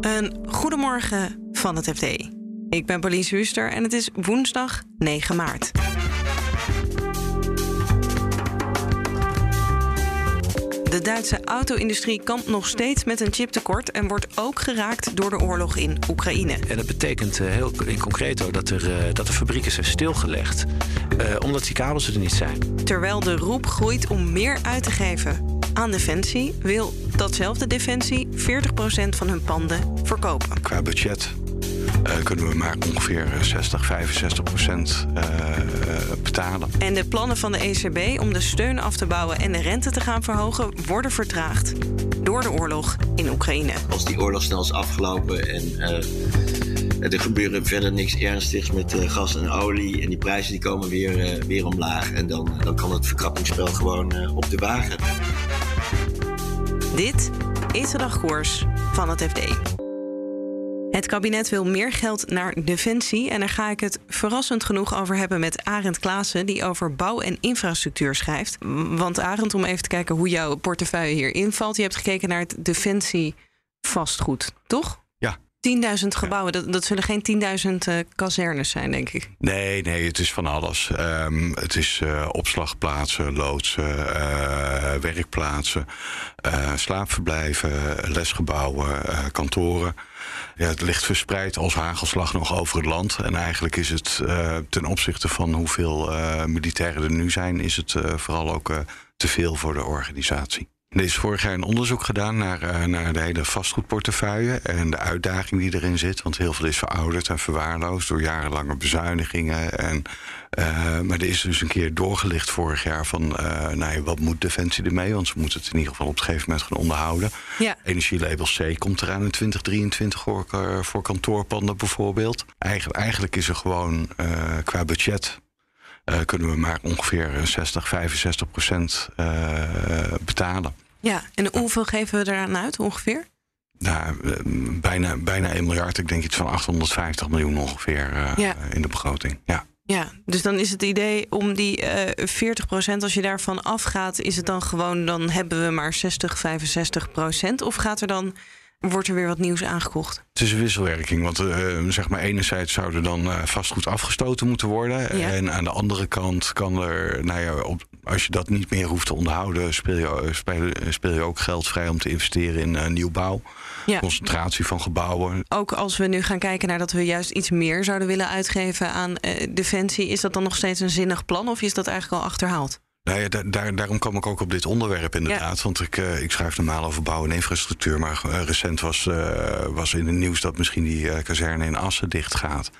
Een goedemorgen van het FD. Ik ben Pauline Huster en het is woensdag 9 maart. De Duitse auto-industrie kampt nog steeds met een chiptekort en wordt ook geraakt door de oorlog in Oekraïne. En dat betekent uh, heel in concreto dat, er, uh, dat de fabrieken zijn stilgelegd, uh, omdat die kabels er niet zijn. Terwijl de roep groeit om meer uit te geven aan Defensie, wil datzelfde Defensie 40% van hun panden verkopen. Qua budget uh, kunnen we maar ongeveer 60, 65 procent uh, betalen. En de plannen van de ECB om de steun af te bouwen en de rente te gaan verhogen worden vertraagd door de oorlog in Oekraïne. Als die oorlog snel is afgelopen en uh, er gebeuren verder niks ernstigs met gas en olie en die prijzen die komen weer, weer omlaag en dan, dan kan het verkrappingsspel gewoon op de wagen. Dit is de dagkoers van het FD. Het kabinet wil meer geld naar defensie. En daar ga ik het verrassend genoeg over hebben met Arend Klaassen, die over bouw en infrastructuur schrijft. Want Arend, om even te kijken hoe jouw portefeuille hier invalt. Je hebt gekeken naar het defensie vastgoed, toch? Ja. 10.000 gebouwen, dat, dat zullen geen 10.000 uh, kazernes zijn, denk ik. Nee, nee, het is van alles. Um, het is uh, opslagplaatsen, loodsen, uh, werkplaatsen, slaapverblijven, lesgebouwen, kantoren. Ja, het ligt verspreid als hagelslag nog over het land. En eigenlijk is het ten opzichte van hoeveel militairen er nu zijn, is het vooral ook te veel voor de organisatie. Er is vorig jaar een onderzoek gedaan naar, naar de hele vastgoedportefeuille en de uitdaging die erin zit. Want heel veel is verouderd en verwaarloosd door jarenlange bezuinigingen. En, uh, maar er is dus een keer doorgelicht vorig jaar van uh, nou ja, wat moet Defensie ermee? Want ze moeten het in ieder geval op een gegeven moment gaan onderhouden. Ja. Energielabel C komt eraan in 2023 voor, voor kantoorpanden bijvoorbeeld. Eigenlijk, eigenlijk is er gewoon uh, qua budget kunnen we maar ongeveer 60, 65 procent uh, betalen. Ja, en hoeveel geven we eraan uit ongeveer? Nou, bijna, bijna 1 miljard. Ik denk iets van 850 miljoen ongeveer uh, ja. in de begroting. Ja. Ja, dus dan is het idee om die uh, 40 procent, als je daarvan afgaat, is het dan gewoon, dan hebben we maar 60, 65 procent? Of gaat er dan wordt er weer wat nieuws aangekocht. Het is een wisselwerking, want uh, zeg maar enerzijds zou er dan uh, vastgoed afgestoten moeten worden. Ja. En aan de andere kant kan er, nou ja, op, als je dat niet meer hoeft te onderhouden, speel je, speel, speel je ook geld vrij om te investeren in uh, nieuwbouw. Ja. Concentratie van gebouwen. Ook als we nu gaan kijken naar dat we juist iets meer zouden willen uitgeven aan defensie, is dat dan nog steeds een zinnig plan of is dat eigenlijk al achterhaald? Nou ja, daar, daarom kwam ik ook op dit onderwerp inderdaad. Ja. Want ik, uh, ik schrijf normaal over bouw en infrastructuur. Maar uh, recent was, uh, was in het nieuws dat misschien die kazerne in Assen dicht gaat.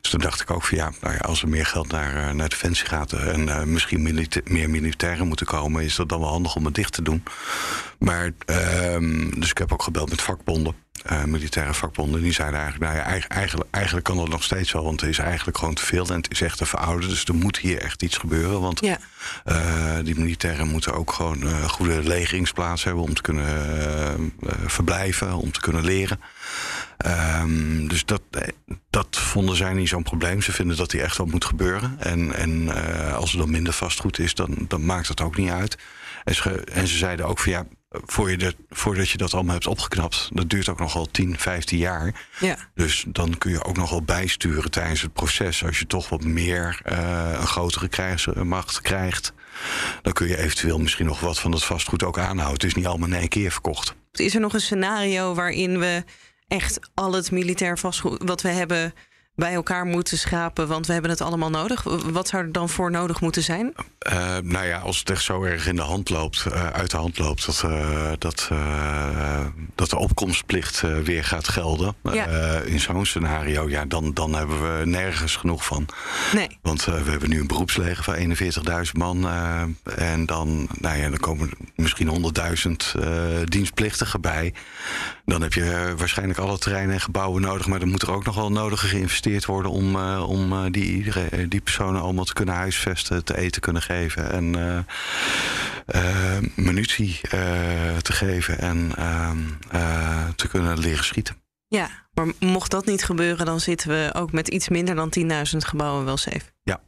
Dus toen dacht ik ook van ja, nou ja als er meer geld naar, naar Defensie gaat en misschien milita meer militairen moeten komen, is dat dan wel handig om het dicht te doen. Maar ehm, dus ik heb ook gebeld met vakbonden. Uh, militaire vakbonden, die zeiden eigenlijk, nou ja, eigenlijk, eigenlijk kan dat nog steeds wel, want het is eigenlijk gewoon te veel en het is echt te verouderd. Dus er moet hier echt iets gebeuren, want ja. uh, die militairen moeten ook gewoon een uh, goede legeringsplaats hebben om te kunnen verblijven, om te kunnen leren. Um, dus dat, dat vonden zij niet zo'n probleem. Ze vinden dat die echt wel moet gebeuren. En, en als er dan minder vastgoed is, dan, dan maakt dat ook niet uit. En ze, en ze zeiden ook van ja, voor je de, voordat je dat allemaal hebt opgeknapt, dat duurt ook nogal 10, 15 jaar. Ja. Dus dan kun je ook nog wel bijsturen tijdens het proces. Als je toch wat meer uh, een grotere krijgsmacht krijgt, dan kun je eventueel misschien nog wat van dat vastgoed ook aanhouden. Het is niet allemaal in één keer verkocht. Is er nog een scenario waarin we echt al het militair vastgoed wat we hebben bij elkaar moeten schrapen, want we hebben het allemaal nodig. Wat zou er dan voor nodig moeten zijn? Uh, nou ja, als het echt zo erg in de hand loopt, uh, uit de hand loopt, dat, uh, dat, dat de opkomstplicht weer gaat gelden. Ja. in zo'n scenario, ja, dan, dan hebben we nergens genoeg van. Nee. Want we hebben nu een beroepsleger van 41.000 man. en dan, nou ja, dan komen misschien 100.000 dienstplichtigen bij. Dan heb je waarschijnlijk alle terreinen en gebouwen nodig, maar dan moet er ook nog wel nodige geïnvesteerd worden om, uh, om uh, die, die personen allemaal te kunnen huisvesten, te eten kunnen geven en munitie te geven en te kunnen leren schieten. Ja, maar mocht dat niet gebeuren, dan zitten we ook met iets minder dan 10.000 gebouwen wel safe. Ja.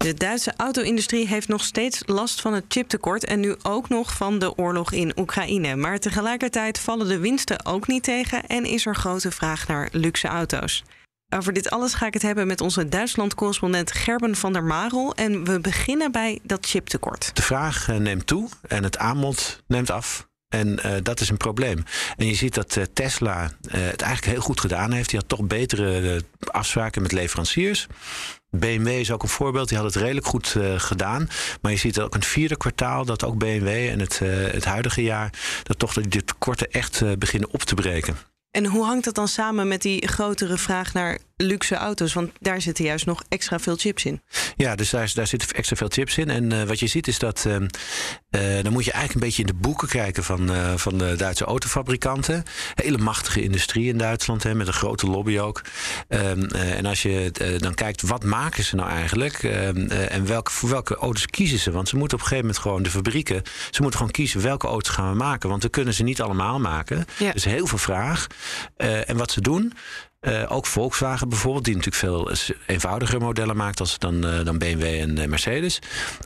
De Duitse auto-industrie heeft nog steeds last van het chiptekort en nu ook nog van de oorlog in Oekraïne. Maar tegelijkertijd vallen de winsten ook niet tegen en is er grote vraag naar luxe auto's. Over dit alles ga ik het hebben met onze Duitsland-correspondent Gerben van der Marel. En we beginnen bij dat chiptekort. De vraag eh, neemt toe en het aanbod neemt af. En uh, dat is een probleem. En je ziet dat uh, Tesla uh, het eigenlijk heel goed gedaan heeft. Die had toch betere afspraken met leveranciers. BMW is ook een voorbeeld, die had het redelijk goed gedaan. Maar je ziet ook een vierde kwartaal dat ook BMW en het, het huidige jaar... dat toch de tekorten echt beginnen op te breken. En hoe hangt dat dan samen met die grotere vraag naar luxe auto's? Want daar zitten juist nog extra veel chips in. Ja, dus daar, daar zitten extra veel chips in. En uh, wat je ziet is dat. Uh, uh, dan moet je eigenlijk een beetje in de boeken kijken van, van de Duitse autofabrikanten. Hele machtige industrie in Duitsland, hè, met een grote lobby ook. Ehm, en als je dan kijkt, wat maken ze nou eigenlijk? Ehm, en welke, voor welke auto's kiezen ze? Want ze moeten op een gegeven moment gewoon de fabrieken. Ze moeten gewoon kiezen welke auto's gaan we maken. Want we kunnen ze niet allemaal maken. Ja. Dus heel veel vraag. en wat ze doen. Uh, ook Volkswagen bijvoorbeeld, die natuurlijk veel eenvoudiger modellen maakt als dan, uh, dan BMW en uh, Mercedes.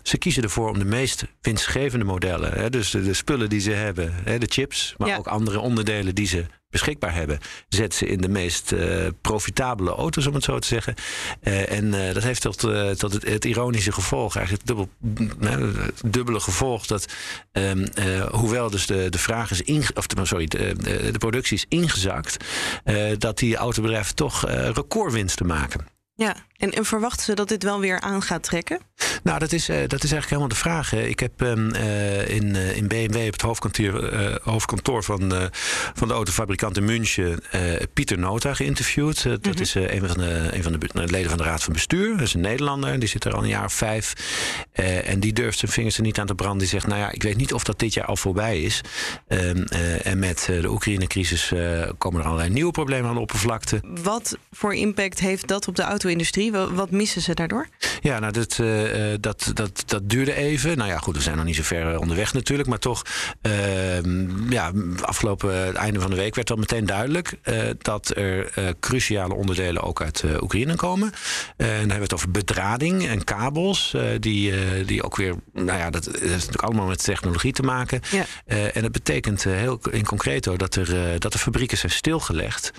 Ze kiezen ervoor om de meest winstgevende modellen, hè, dus de, de, spullen die ze hebben, hè, de chips, maar ja. ook andere onderdelen die ze beschikbaar hebben, zet ze in de meest uh, profitabele auto's, om het zo te zeggen. Uh, en uh, dat heeft tot, tot het, ironische gevolg, eigenlijk het dubbel, dubbele gevolg, dat um, hoewel dus de, de vraag is inge, of sorry, de, de, productie is ingezakt, dat die autobedrijven toch recordwinsten maken. Ja, en, en, verwachten ze dat dit wel weer aan gaat trekken? Nou, dat is, uh, dat is eigenlijk helemaal de vraag. Hè. Ik heb um, uh, in, uh, in BMW op het hoofdkantoor, hoofdkantoor van, van de autofabrikant in München Pieter Nota geïnterviewd. Dat mm -hmm. is een van, de, een van de leden van de Raad van Bestuur. Dat is een Nederlander, die zit er al een jaar of vijf. en die durft zijn vingers er niet aan te branden. Die zegt, nou ja, ik weet niet of dat dit jaar al voorbij is. Um, en met de Oekraïne-crisis komen er allerlei nieuwe problemen aan de oppervlakte. Wat voor impact heeft dat op de auto-industrie? Wat missen ze daardoor? Ja, nou, dat, uh, dat, dat, dat duurde even. Nou ja, goed, we zijn nog niet zo ver onderweg natuurlijk. Maar toch, uh, ja, afgelopen het einde van de week werd al meteen duidelijk uh, dat er cruciale onderdelen ook uit Oekraïne komen. en dan hebben we het over bedrading en kabels, die, die ook weer, nou ja, dat, dat heeft natuurlijk allemaal met technologie te maken. Ja. en dat betekent heel in concreto dat er, dat de fabrieken zijn stilgelegd,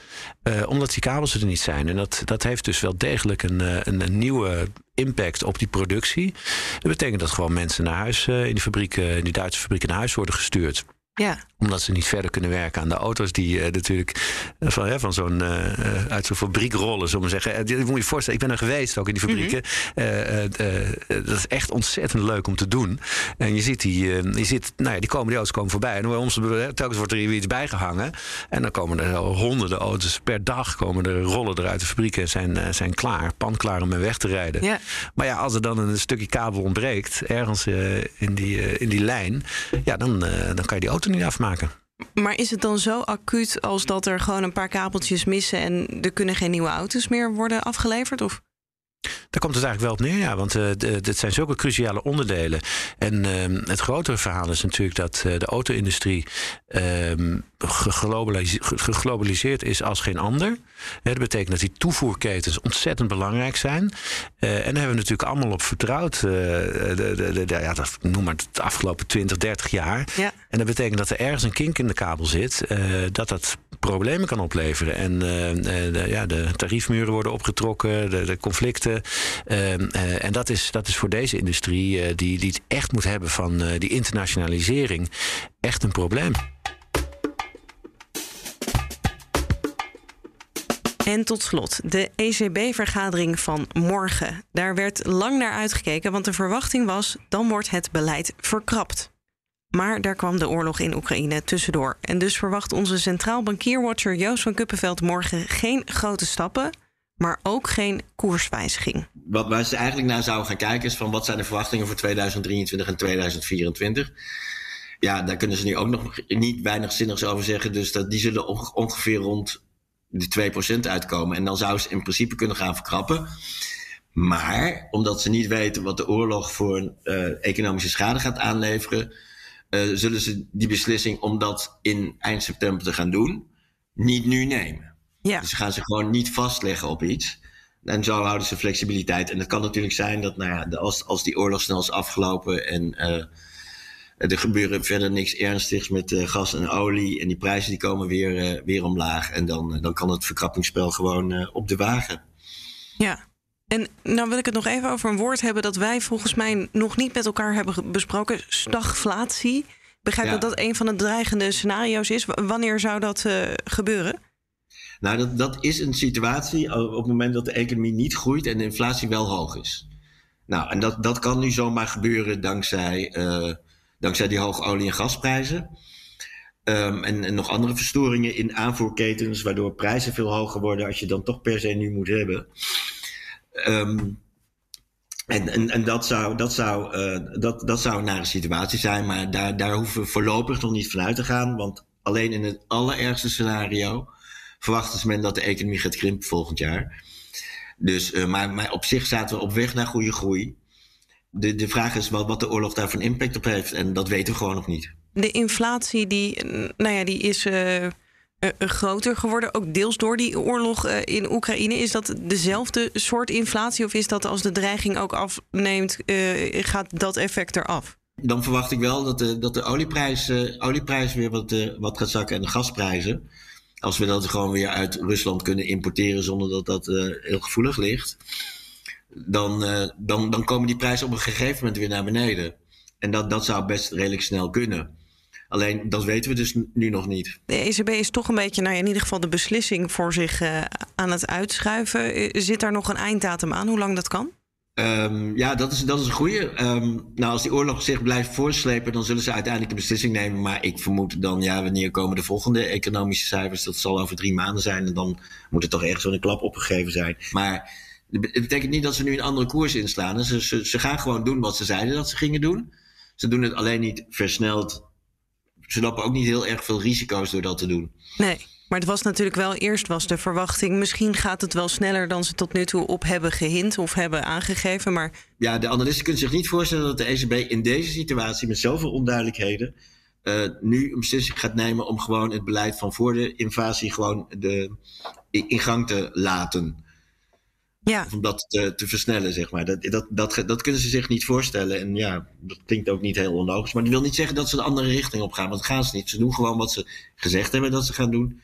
omdat die kabels er niet zijn. En dat, dat heeft dus wel degelijk een een, een, een, nieuwe impact op die productie. Dat betekent dat gewoon mensen naar huis in die fabrieken, in die Duitse fabrieken naar huis worden gestuurd. Ja. Omdat ze niet verder kunnen werken aan de auto's die uh, natuurlijk uh, van, hè, van zo'n uh, uit zo'n fabriek rollen, zullen we zeggen. Dat moet je je voorstellen, ik ben er geweest ook in die fabrieken. Mm -hmm. dat is echt ontzettend leuk om te doen. En je ziet die, je ziet, nou ja, die komen die auto's komen voorbij. En ons, telkens wordt er hier iets bijgehangen. En dan komen er honderden auto's per dag komen er rollen er uit de fabrieken en zijn, zijn klaar, panklaar om mee weg te rijden. Ja. Maar ja, als er dan een stukje kabel ontbreekt, ergens in, die, in die lijn, ja, dan, dan kan je die auto niet afmaken. Maar is het dan zo acuut als dat er gewoon een paar kabeltjes missen en er kunnen geen nieuwe auto's meer worden afgeleverd? Of? Daar komt het eigenlijk wel op neer, ja. Want uh, dit zijn zulke cruciale onderdelen. En uh, het grotere verhaal is natuurlijk dat uh, de auto-industrie ehm, geglobaliseerd is als geen ander. dat betekent dat die toevoerketens ontzettend belangrijk zijn. en daar hebben we natuurlijk allemaal op vertrouwd. de, de, de, ja, dat, noem maar de afgelopen 20, 30 jaar. Ja. En dat betekent dat er ergens een kink in de kabel zit. dat dat problemen kan opleveren. En de, ja, de tariefmuren worden opgetrokken, de, de conflicten. Uh, en dat is, dat is voor deze industrie, uh, die, die het echt moet hebben van uh, die internationalisering, echt een probleem. En tot slot, de ECB-vergadering van morgen. Daar werd lang naar uitgekeken, want de verwachting was: dan wordt het beleid verkrapt. Maar daar kwam de oorlog in Oekraïne tussendoor. En dus verwacht onze centraal bankierwatcher Joost van Kuppenveld morgen geen grote stappen maar ook geen koerswijziging. Wat waar ze eigenlijk naar zouden gaan kijken is van wat zijn de verwachtingen voor 2023 en 2024. Ja, daar kunnen ze nu ook nog niet weinig zinnigs over zeggen. Dus dat, die zullen ongeveer rond de 2% uitkomen. En dan zou ze in principe kunnen gaan verkrappen. Maar omdat ze niet weten wat de oorlog voor uh, economische schade gaat aanleveren, uh, zullen ze die beslissing om dat in eind september te gaan doen, niet nu nemen. Ja. Dus ze gaan ze gewoon niet vastleggen op iets. En zo houden ze flexibiliteit. En het kan natuurlijk zijn dat nou ja, als, als die oorlog snel is afgelopen en uh, er gebeuren verder niks ernstigs met uh, gas en olie en die prijzen die komen weer, uh, weer omlaag. En dan, dan kan het verkrappingsspel gewoon op de wagen. Ja, en nou wil ik het nog even over een woord hebben dat wij volgens mij nog niet met elkaar hebben besproken: stagflatie. Begrijp ja. dat dat een van de dreigende scenario's is. Wanneer zou dat gebeuren? Nou, dat, dat is een situatie op het moment dat de economie niet groeit en de inflatie wel hoog is. Nou, en dat, dat kan nu zomaar gebeuren dankzij, uh, dankzij die hoge olie- en gasprijzen. Um, en, nog andere verstoringen in aanvoerketens, waardoor prijzen veel hoger worden als je dan toch per se nu moet hebben. Um, en, en, en dat, zou, dat, zou, uh, dat, dat zou een nare situatie zijn, maar daar, daar hoeven we voorlopig nog niet vanuit te gaan. Want alleen in het allerergste scenario verwachten men dat de economie gaat krimpen volgend jaar. Dus, uh, maar, maar op zich zaten we op weg naar goede groei. De, de vraag is wat, wat de oorlog daar van impact op heeft. En dat weten we gewoon nog niet. De inflatie die, nou ja, die is uh, uh, groter geworden. Ook deels door die oorlog in Oekraïne. Is dat dezelfde soort inflatie? Of is dat als de dreiging ook afneemt, gaat dat effect eraf? Dan verwacht ik wel dat de, dat de olieprijs, olieprijs weer wat, wat gaat zakken en de gasprijzen als we dat gewoon weer uit Rusland kunnen importeren zonder dat dat uh, heel gevoelig ligt, dan, uh, dan, dan komen die prijzen op een gegeven moment weer naar beneden. En dat, dat zou best redelijk snel kunnen. Alleen dat weten we dus nu nog niet. De ECB is toch een beetje, nou in ieder geval de beslissing voor zich uh, aan het uitschuiven. Zit daar nog een einddatum aan, hoe lang dat kan? Um, ja, dat is, dat is een goede. Um, nou, als die oorlog zich blijft voorslepen, dan zullen ze uiteindelijk een beslissing nemen. Maar ik vermoed dan, ja, wanneer komen de volgende economische cijfers? Dat zal over drie maanden zijn. En dan moet er toch ergens een klap opgegeven zijn. Maar het betekent niet dat ze nu een andere koers inslaan. Ze, ze, ze gaan gewoon doen wat ze zeiden dat ze gingen doen. Ze doen het alleen niet versneld. Ze lopen ook niet heel erg veel risico's door dat te doen. Nee. Maar het was natuurlijk wel eerst was de verwachting. Misschien gaat het wel sneller dan ze tot nu toe op hebben gehint of hebben aangegeven. Maar... Ja, de analisten kunnen zich niet voorstellen dat de ECB in deze situatie met zoveel onduidelijkheden. Uh, nu een beslissing gaat nemen om gewoon het beleid van voor de invasie gewoon de, in gang te laten. Ja. Of om dat te, te, versnellen, zeg maar. Dat, dat, dat, dat kunnen ze zich niet voorstellen. En ja, dat klinkt ook niet heel onlogisch. Maar dat wil niet zeggen dat ze de andere richting op gaan. Want dat gaan ze niet. Ze doen gewoon wat ze gezegd hebben dat ze gaan doen.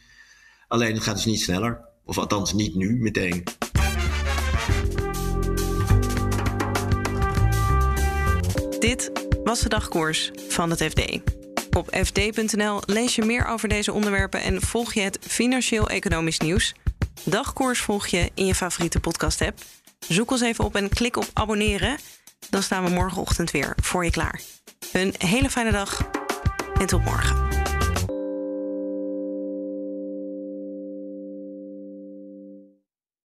Alleen het gaat dus niet sneller. Of althans niet nu meteen. Dit was de dagkoers van het FD. Op fd.nl lees je meer over deze onderwerpen en volg je het financieel-economisch nieuws. Dagkoers volg je in je favoriete podcast-app. Zoek ons even op en klik op abonneren. Dan staan we morgenochtend weer voor je klaar. Een hele fijne dag en tot morgen.